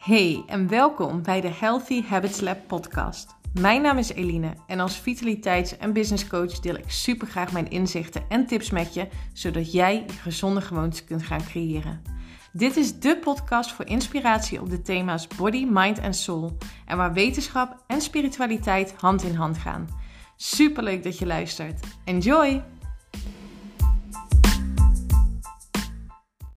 Hey en welkom bij de Healthy Habits Lab podcast. Mijn naam is Eline en als vitaliteits- en businesscoach deel ik super graag mijn inzichten en tips met je, zodat jij gezonde gewoontes kunt gaan creëren. Dit is de podcast voor inspiratie op de thema's body, mind en soul en waar wetenschap en spiritualiteit hand in hand gaan. Superleuk dat je luistert. Enjoy!